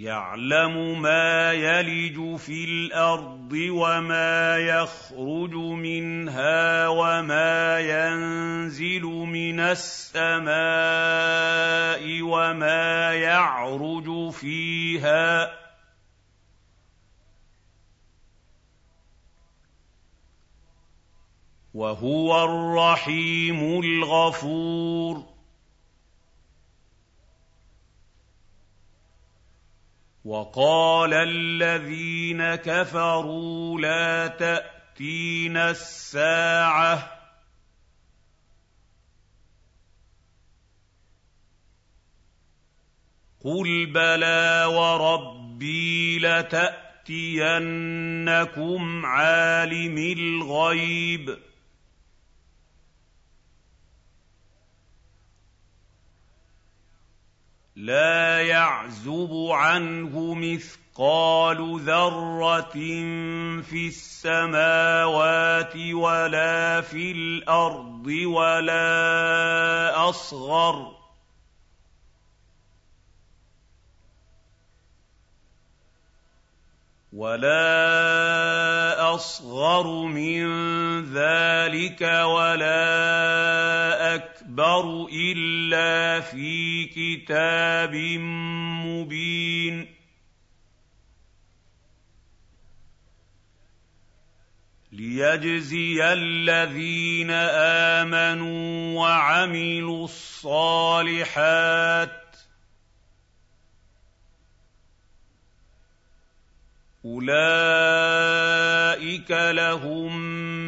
يعلم ما يلج في الأرض وما يخرج منها وما ينزل من السماء وما يعرج فيها. وهو الرحيم الغفور. وقال الذين كفروا لا تاتينا الساعة. قل بلى وربي لتأتينكم عالم الغيب. لا يعزب عنه مثقال ذرة في السماوات ولا في الأرض ولا أصغر. ولا أصغر من ذلك ولا أكبر. الا في كتاب مبين ليجزي الذين امنوا وعملوا الصالحات أُولَٰئِكَ لَهُم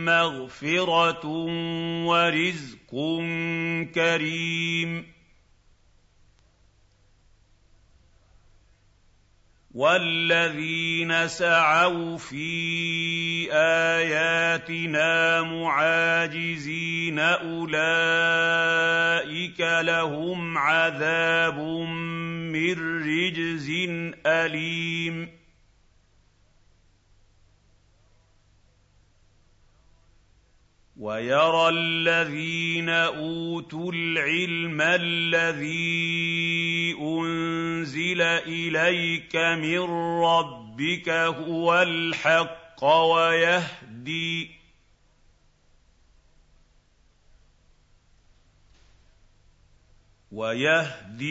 مَّغْفِرَةٌ وَرِزْقٌ كَرِيمٌ وَالَّذِينَ سَعَوْا فِي آيَاتِنَا مُعَاجِزِينَ أُولَٰئِكَ لَهُمْ عَذَابٌ مِّن رِّجْزٍ أَلِيمٌ وَيَرَى الَّذِينَ أُوتُوا الْعِلْمَ الَّذِي أُنزِلَ إِلَيْكَ مِن رَّبِّكَ هُوَ الْحَقَّ وَيَهْدِي ويهدي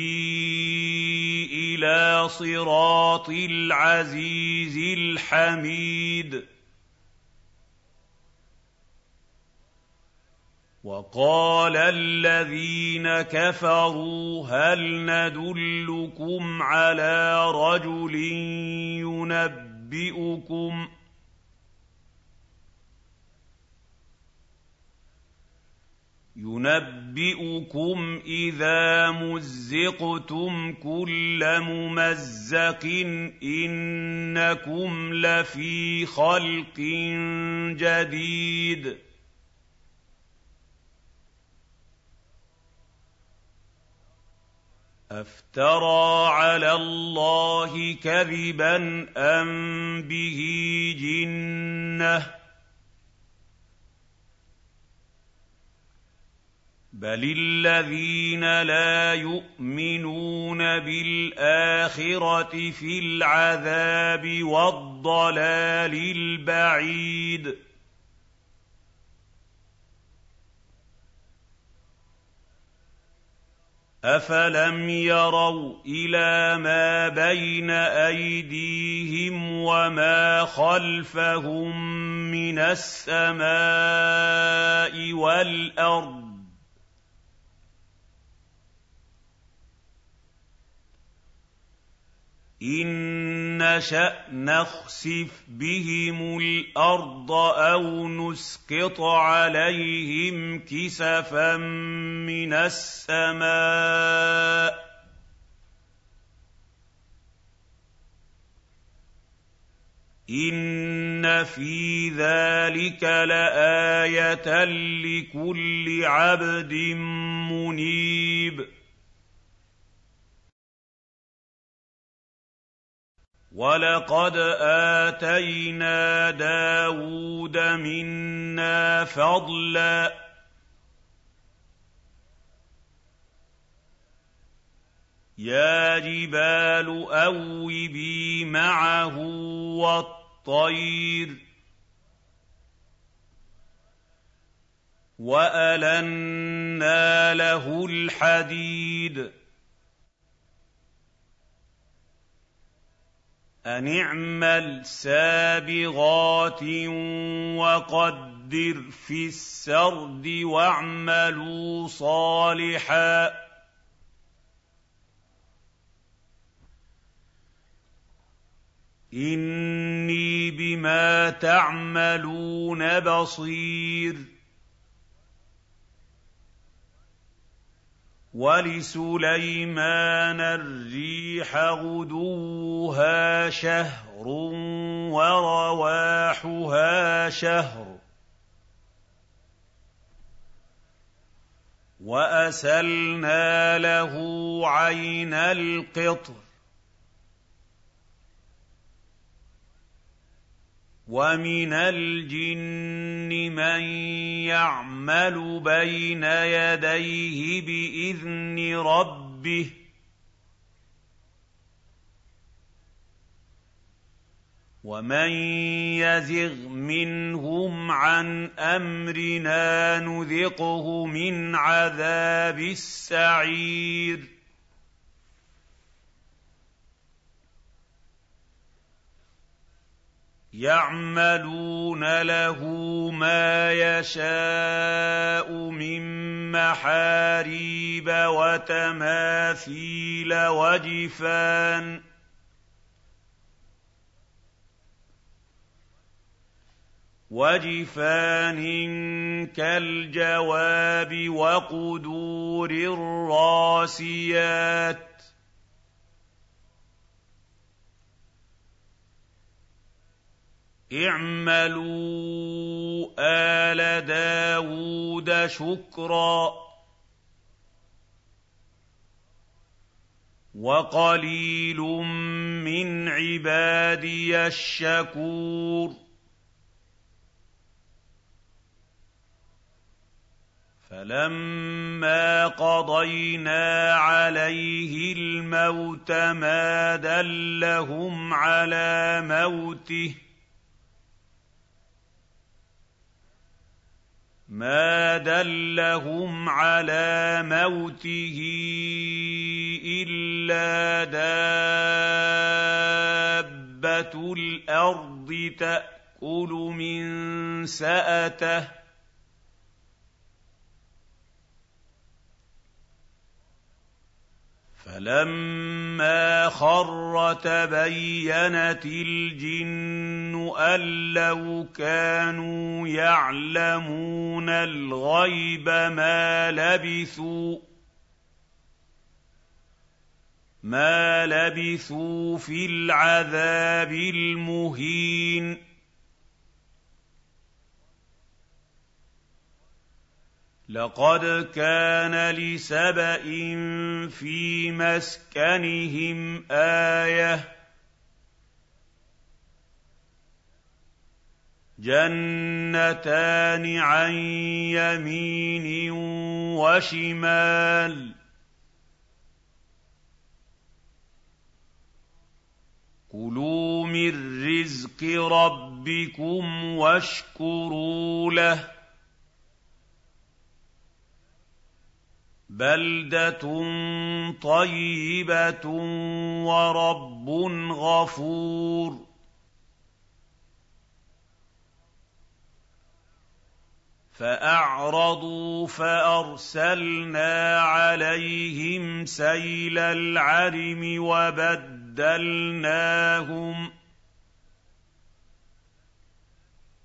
إلى صراط العزيز الحميد وقال الذين كفروا هل ندلكم على رجل ينبئكم ينبئكم إذا مزقتم كل ممزق إنكم لفي خلق جديد أَفْتَرَىٰ عَلَى اللَّهِ كَذِبًا أَم بِهِ جِنَّةٌ ۗ بَلِ الَّذِينَ لَا يُؤْمِنُونَ بِالْآخِرَةِ فِي الْعَذَابِ وَالضَّلَالِ الْبَعِيدِ أَفَلَمْ يَرَوْا إِلَىٰ مَا بَيْنَ أَيْدِيهِمْ وَمَا خَلْفَهُم مِّنَ السَّمَاءِ وَالْأَرْضِ إِن نشا نخسف بهم الأرض أو نسقط عليهم كسفا من السماء إِنَّ فِي ذَٰلِكَ لَآيَةً لِّكُلِّ عَبْدٍ مُّنِيبٍ وَلَقَدْ آتَيْنَا دَاوُودَ مِنَّا فَضْلًا يَا جِبَالُ أَوِّبِي مَعَهُ وَالطَّيْرَ ۖ وَأَلَنَّا لَهُ الْحَدِيدَ أَنِ اعْمَلْ سَابِغَاتٍ وَقَدِّرْ فِي السَّرْدِ وَاعْمَلُوا صَالِحًا ۖ إِنِّي بِمَا تَعْمَلُونَ بَصِيرٌ وَلِسُلَيْمَانَ الرِّيحَ غُدُوُّهَا شَهْرٌ وَرَوَاحُهَا شَهْرٌ وَأَسَلْنَا لَهُ عَيْنَ الْقِطْرِ وَمِنَ الْجِنِّ مَن يَعْمَلُ بَيْنَ يَدَيْهِ بِإِذْنِ رَبِّهِ ۖ وَمَن يَزِغْ مِنْهُمْ عَنْ أَمْرِنَا نُذِقْهُ مِنْ عَذَابِ السَّعِيرِ يَعْمَلُونَ لَهُ مَا يَشَاءُ مِن مَّحَارِيبَ وَتَمَاثِيلَ وَجِفَانٍ وَجِفَانٍ كَالْجَوَابِ وَقُدُورٍ رَّاسِيَاتٍ اعْمَلُوا آلَ دَاوُودَ شُكْرًا ۚ. وَقَلِيلٌ مِّنْ عِبَادِيَ الشَّكُورُ. فَلَمَّا قَضَيْنَا عَلَيْهِ الْمَوْتَ مَا دَلَّهُمْ عَلَىٰ مَوْتِهِ. مَا دَلَّهُمْ عَلَىٰ مَوْتِهِ إِلَّا دَابَّةُ الْأَرْضِ تَأْكُلُ مِن سَأَتَهُ ۖ فَلَمَّا خَرَّ تَبَيَّنَتِ الْجِنُّ أَن لَّوْ كَانُوا يَعْلَمُونَ الْغَيْبَ مَا لَبِثُوا فِي الْعَذَابِ الْمُهِينِ لَقَدْ كَانَ لِسَبَإٍ فِي مَسْكَنِهِمْ آيَةٌ ۖ. جَنَّتَانِ عَن يَمِينٍ وَشِمَالٍ ۖ. كُلُوا مِن رِّزْقِ رَبِّكُمْ وَاشْكُرُوا لَهُ ۚ. بَلْدَةٌ طَيِّبَةٌ وَرَبٌّ غَفُورٌ فَأَعْرَضُوا فَأَرْسَلْنَا عَلَيْهِمْ سَيْلَ الْعَرِمِ وَبَدَّلْنَاهُم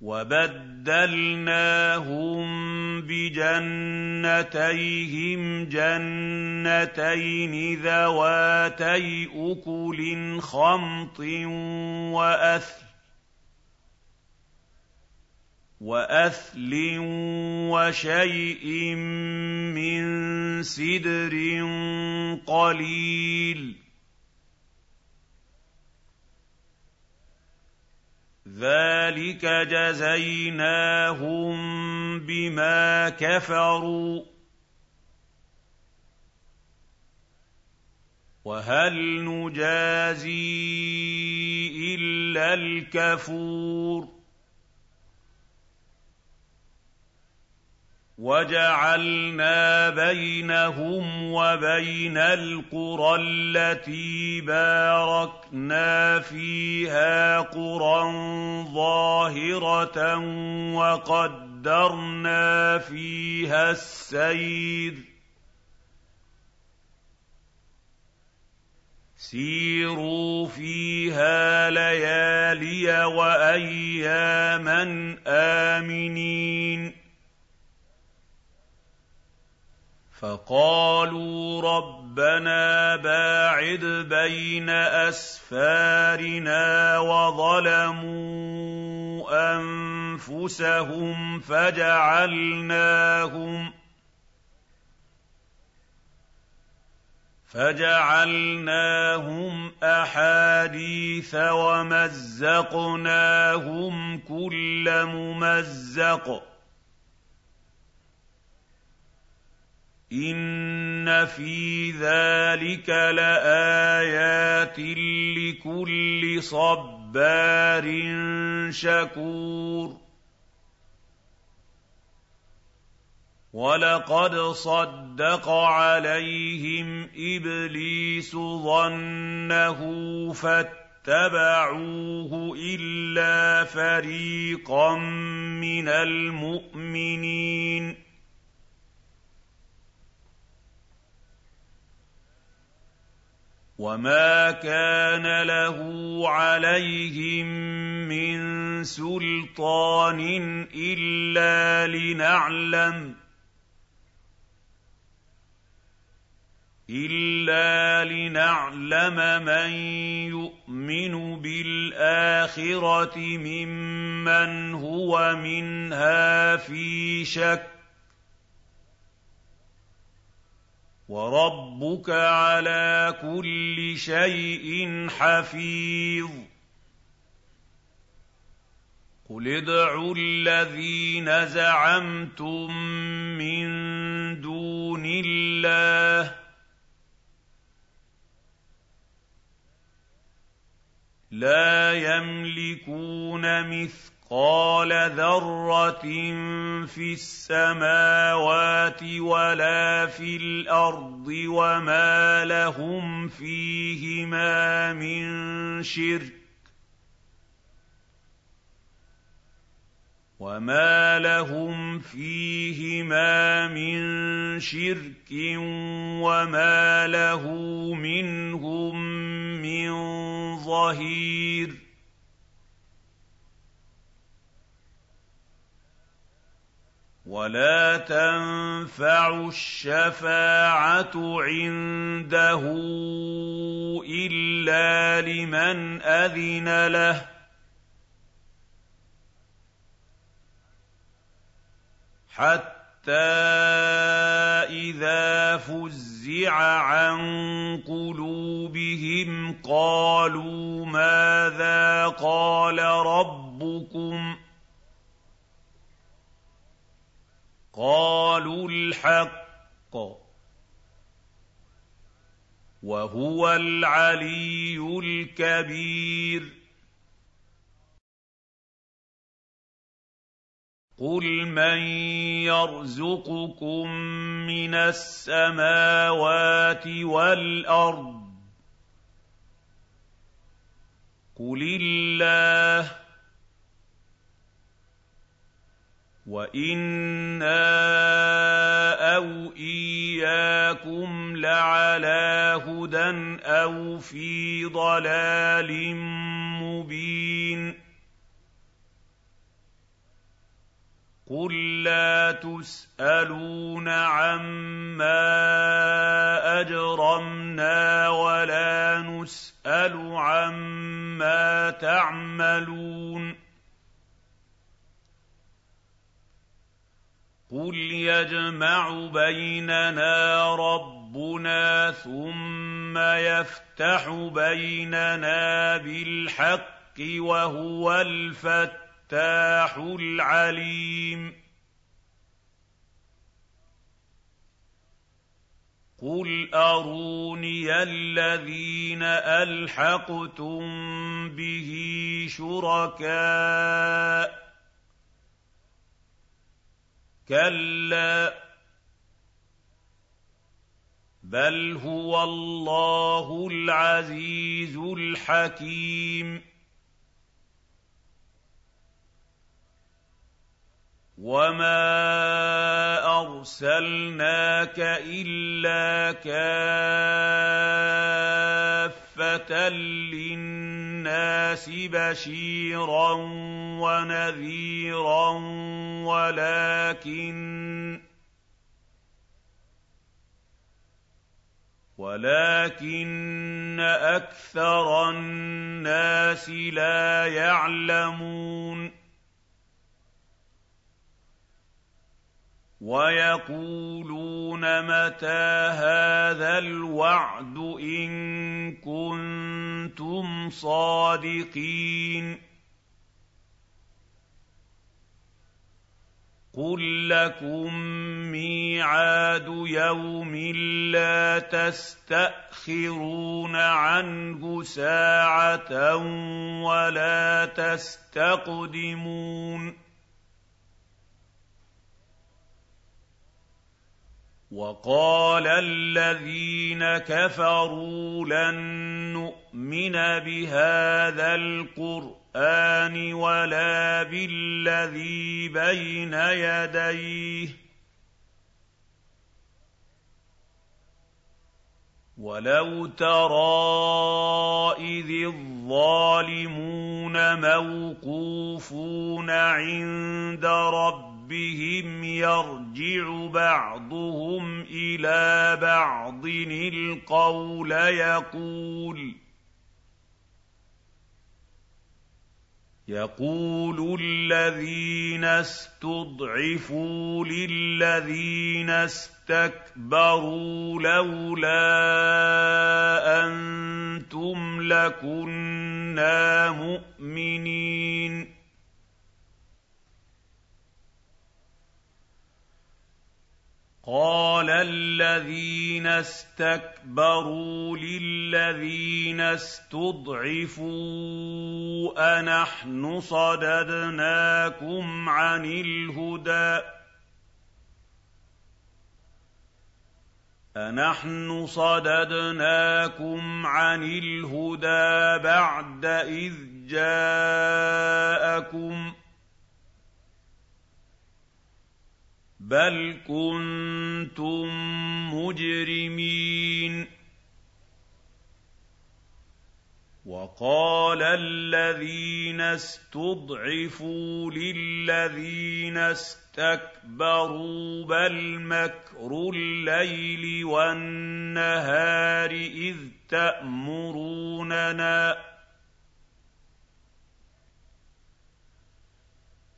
وبدلناهم بجنتيهم جنتين ذواتي أكل خمط وأثل وأثل وشيء من سدر قليل ذلك جزيناهم بما كفروا وهل نجازي الا الكفور وجعلنا بينهم وبين القرى التي باركنا فيها قرى ظاهرة وقدرنا فيها السير. سيروا فيها ليالي وأياما آمنين. فقالوا ربنا باعد بين أسفارنا وظلموا أنفسهم فجعلناهم فجعلناهم أحاديث ومزقناهم كل ممزق إِنَّ فِي ذَٰلِكَ لَآيَاتٍ لِّكُلِّ صَبَّارٍ شَكُورٍ وَلَقَدْ صَدَّقَ عَلَيْهِمْ إِبْلِيسُ ظَنَّهُ فَاتَّبَعُوهُ إِلَّا فَرِيقًا مِّنَ الْمُؤْمِنِينَ وما كان له عليهم من سلطان الا لنعلم الا لنعلم من يؤمن بالاخره ممن هو منها في شك وربك على كل شيء حفيظ. قل ادعوا الذين زعمتم من دون الله لا يملكون مثل مثقال ذره في السماوات ولا في الأرض وما لهم فيهما من شرك وما لهم فيهما من شرك وما له منهم من ظهير ولا تنفع الشفاعه عنده الا لمن اذن له حتى اذا فزع عن قلوبهم قالوا ماذا قال ربكم قالوا الحق وهو العلي الكبير. قل من يرزقكم من السماوات والأرض؟ قل الله وَإِنَّا أَوْ إِيَّاكُمْ لَعَلَىٰ هُدًى أَوْ فِي ضَلَالٍ مُّبِينٍ قُل لَّا تُسْأَلُونَ عَمَّا أَجْرَمْنَا وَلَا نُسْأَلُ عَمَّا تَعْمَلُونَ قُلْ يَجْمَعُ بَيْنَنَا رَبُّنَا ثُمَّ يَفْتَحُ بَيْنَنَا بِالْحَقِّ وَهُوَ الْفَتَّاحُ الْعَلِيمُ قُلْ أَرُونِيَ الَّذِينَ أَلْحَقْتُم بِهِ شُرَكَاءَ كَلَّا بَلْ هُوَ اللَّهُ الْعَزِيزُ الْحَكِيمُ وَمَا أَرْسَلْنَاكَ إِلَّا كَافَّةً لِّلنَّاسِ بَشِيرًا وَنَذِيرًا وَلَٰكِنَّ وَلَٰكِنَّ أَكْثَرَ النَّاسِ لَا يَعْلَمُونَ وَيَقُولُونَ مَتَىٰ هَٰذَا الْوَعْدُ إِن كُنتُمْ صَادِقِينَ قُل لَّكُم مِّيعَادُ يَوْمٍ لَّا تَسْتَأْخِرُونَ عَنْهُ سَاعَةً وَلَا تَسْتَقْدِمُونَ وَقَالَ الَّذِينَ كَفَرُوا لَن نُّؤْمِنَ بِهَٰذَا الْقُرْآنِ وَلَا بِالَّذِي بَيْنَ يَدَيْهِ ۗ وَلَوْ تَرَىٰ إِذِ الظَّالِمُونَ مَوْقُوفُونَ عِندَ رَبِّهِمْ رَبِّهِمْ يَرْجِعُ بَعْضُهُمْ إِلَىٰ بَعْضٍ الْقَوْلَ يَقُولُ يَقُولُ الَّذِينَ اسْتُضْعِفُوا لِلَّذِينَ اسْتَكْبَرُوا لَوْلَا أَنتُمْ لَكُنَّا مُؤْمِنِينَ قَالَ الَّذِينَ اسْتَكْبَرُوا لِلَّذِينَ اسْتُضْعِفُوا أَنَحْنُ صَدَدْنَاكُمْ عَنِ الْهُدَىٰ أَنَحْنُ صَدَدْنَاكُمْ عَنِ الْهُدَىٰ بَعْدَ إِذْ جَاءَكُمْ ۖ بَلْ كُنتُم مُّجْرِمِينَ وَقَالَ الَّذِينَ اسْتُضْعِفُوا لِلَّذِينَ اسْتَكْبَرُوا بَلْ مَكْرُ اللَّيْلِ وَالنَّهَارِ إِذْ تَأْمُرُونَنَا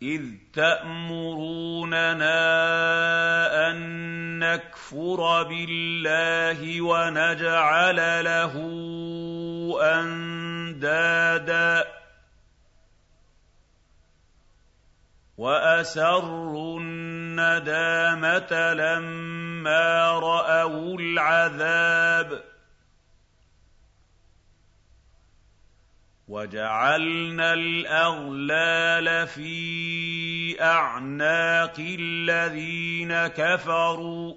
إِذْ تَأْمُرُونَنَا أَن نَّكْفُرَ بِاللَّهِ وَنَجْعَلَ لَهُ أَندَادًا. وَأَسَرُّوا النَّدَامَةَ لَمَّا رَأَوُا الْعَذَابَ. وَجَعَلْنَا الْأَغْلَالَ فِي أَعْنَاقِ الَّذِينَ كَفَرُوا.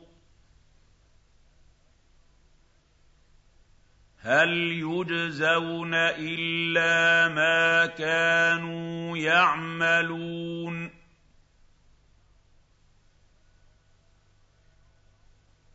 هَلْ يُجْزَوْنَ إِلَّا مَا كَانُوا يَعْمَلُونَ؟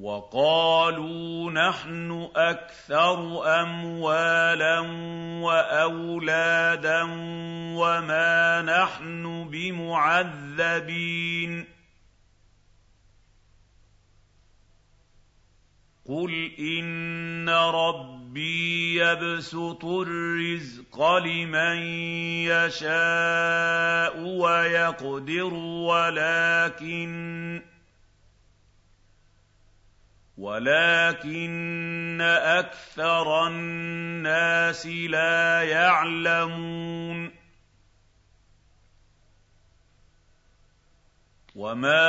وقالوا نحن أكثر أموالا وأولادا وما نحن بمعذبين. قُلْ إِنَّ رَبِّي يَبْسُطُ الرِّزْقَ لِمَن يَشَاءُ وَيَقْدِرُ وَلَٰكِنَّ ولكن أكثر الناس لا يعلمون. وما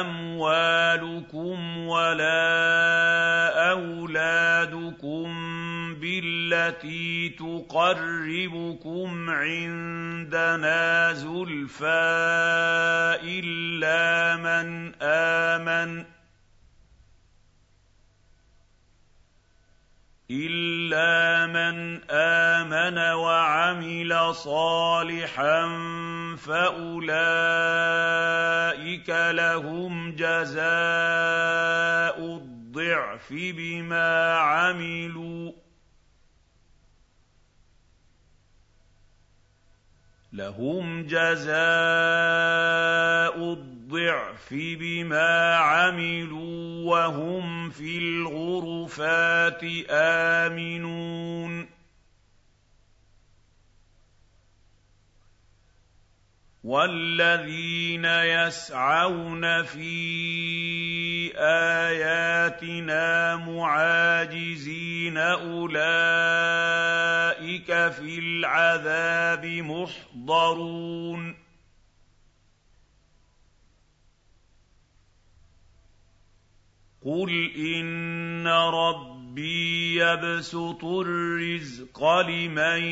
أموالكم ولا أولادكم بالتي تقربكم عندنا زلفى إلا من آمن. إِلَّا مَنْ آمَنَ وَعَمِلَ صَالِحًا فَأُولَٰئِكَ لَهُمْ جَزَاءُ الضِّعْفِ بِمَا عَمِلُوا. لهم جزاء الضعف بما عملوا وهم في الغرفات آمنون. وَالَّذِينَ يَسْعَوْنَ فِي آيَاتِنَا مُعَاجِزِينَ أُولَٰئِكَ فِي الْعَذَابِ مُحْضَرُونَ. قُلْ إِنَّ رَبِّي يَبْسُطُ الرِّزْقَ لِمَن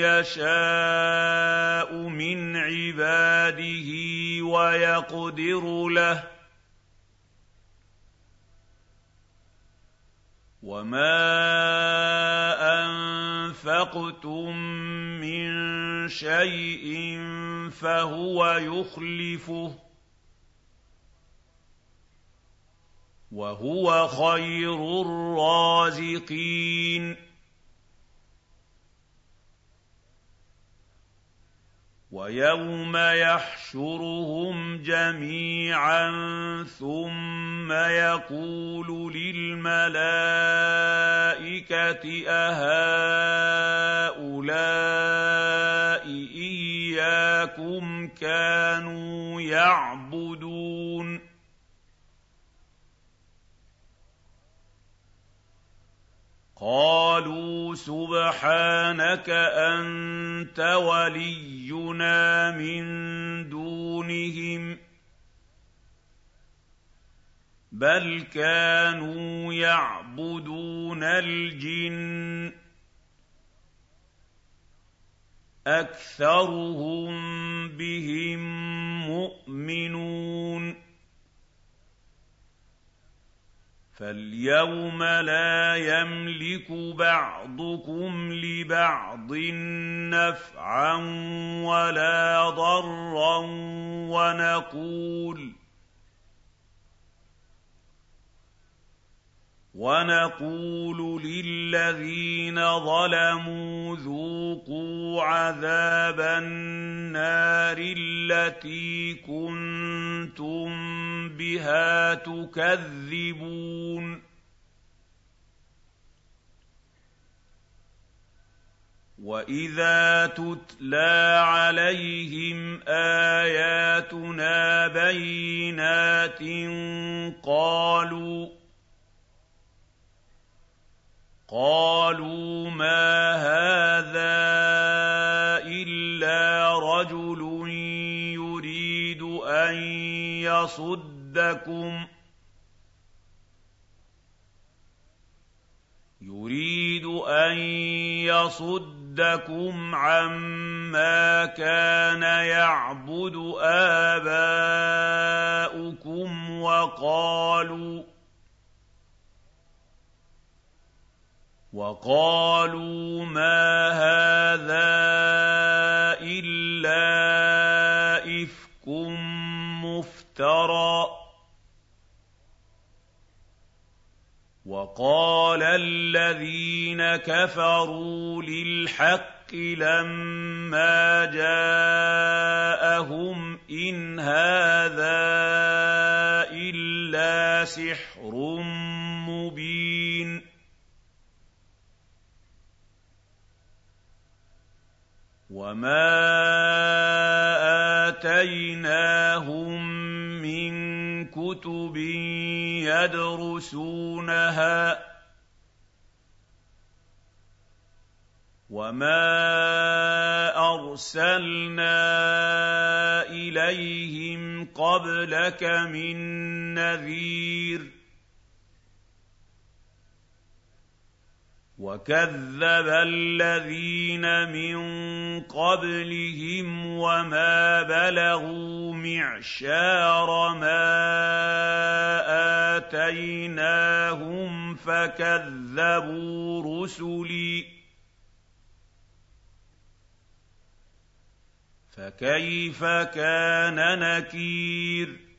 يَشَاءُ مِنْ عِبَادِهِ وَيَقْدِرُ لَهُ وَمَا أَنفَقْتُم مِّن شَيْءٍ فَهُوَ يُخْلِفُهُ وَهُوَ خَيْرُ الرَّازِقِينَ. وَيَوْمَ يَحْشُرُهُمْ جَمِيعًا ثُمَّ يَقُولُ لِلْمَلَائِكَةِ أَهَٰؤُلَاءِ إِيَّاكُمْ كَانُوا يَعْبُدُونَ قَالُوا سُبْحَانَكَ أَنتَ وَلِيُّنَا مِن دُونِهِم ۖ بَلْ كَانُوا يَعْبُدُونَ الْجِنَّ ۖ أَكْثَرُهُم بِهِم مُّؤْمِنُونَ فَالْيَوْمَ لَا يَمْلِكُ بَعْضُكُمْ لِبَعْضٍ نَّفْعًا وَلَا ضَرًّا وَنَقُولُ وَنَقُولُ لِلَّذِينَ ظَلَمُوا ذُوقُوا عَذَابَ النَّارِ الَّتِي كُنتُم بِهَا تُكَذِّبُونَ. وَإِذَا تُتْلَىٰ عَلَيْهِمْ آيَاتُنَا بَيِّنَاتٍ قَالُوا قَالُوا مَا هَٰذَا إِلَّا رَجُلٌ يُرِيدُ أن يصدكم يريد أن يصدكم عما كان يعبد آباؤكم وقالوا وقالوا ما هذا إلا إفك مفترى. وقال الذين كفروا للحق لما جاءهم إن هذا إلا سحر مبين. وما آتيناهم من كتب يدرسونها وما أرسلنا إليهم قبلك من نذير وكذب الذين من قبلهم وما بلغوا معشار ما اتيناهم فكذبوا رسلي فكيف كان نكير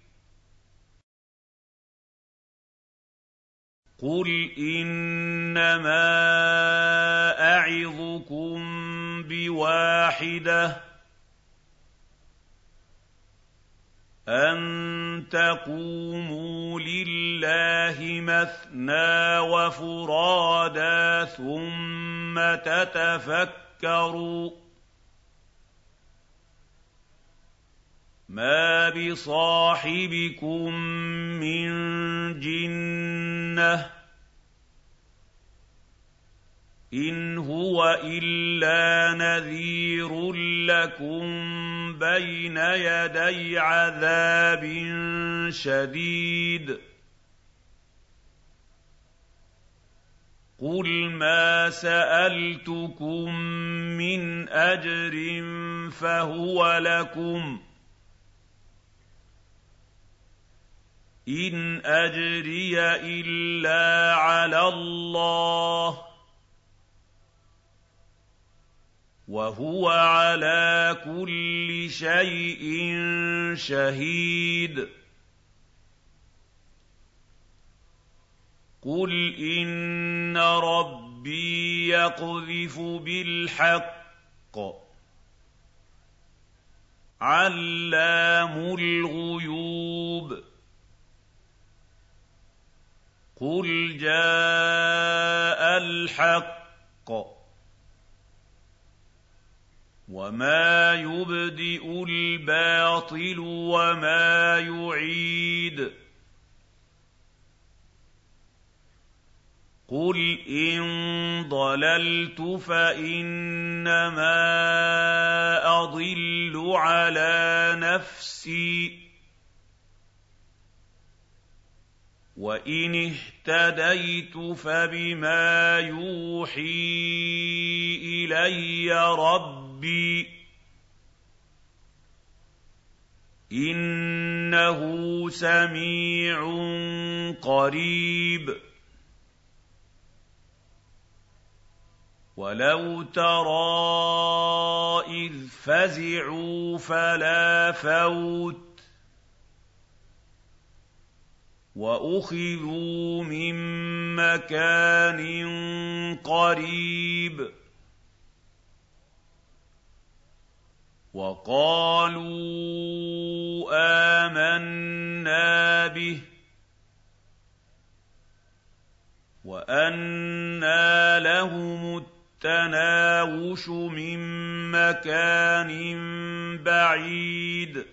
قُلْ إِنَّمَا أَعِظُكُم بِوَاحِدَةٍ أَن تَقُومُوا لِلَّهِ مَثْنَىٰ وَفُرَادَىٰ ثُمَّ تَتَفَكَّرُوا مَا بِصَاحِبِكُم مِّن جِنَّةٍ ۚ إِنْ هُوَ إِلَّا نَذِيرٌ لَّكُم بَيْنَ يَدَيْ عَذَابٍ شَدِيدٍ قُلْ مَا سَأَلْتُكُم مِّنْ أَجْرٍ فَهُوَ لَكُمْ ۖ إِنْ أَجْرِيَ إِلَّا عَلَى اللَّهِ ۖ وَهُوَ عَلَىٰ كُلِّ شَيْءٍ شَهِيدٌ قُلْ إِنَّ رَبِّي يَقْذِفُ بِالْحَقِّ عَلَّامُ الْغُيُوبِ قُلْ جَاءَ الْحَقُّ وَمَا يُبْدِئُ الْبَاطِلُ وَمَا يُعِيدُ قُلْ إِن ضَلَلْتُ فَإِنَّمَا أَضِلُّ عَلَىٰ نَفْسِي وَإِنِ اهْتَدَيْتُ فَبِمَا يُوحِي إِلَيَّ رَبِّي ۚ إِنَّهُ سَمِيعٌ قَرِيبٌ وَلَوْ تَرَىٰ إِذْ فَزِعُوا فَلَا فَوْتَ وَأُخِذُوا مِن مَّكَانٍ قَرِيبٍ. وَقَالُوا آمَنَّا بِهِ وَأَنَّىٰ لَهُمُ التَّنَاوُشُ مِن مَّكَانٍ بَعِيدٍ.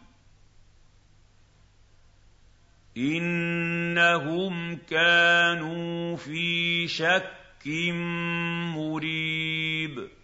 إِنَّهُمْ كَانُوا فِي شَكٍّ مُرِيبٍ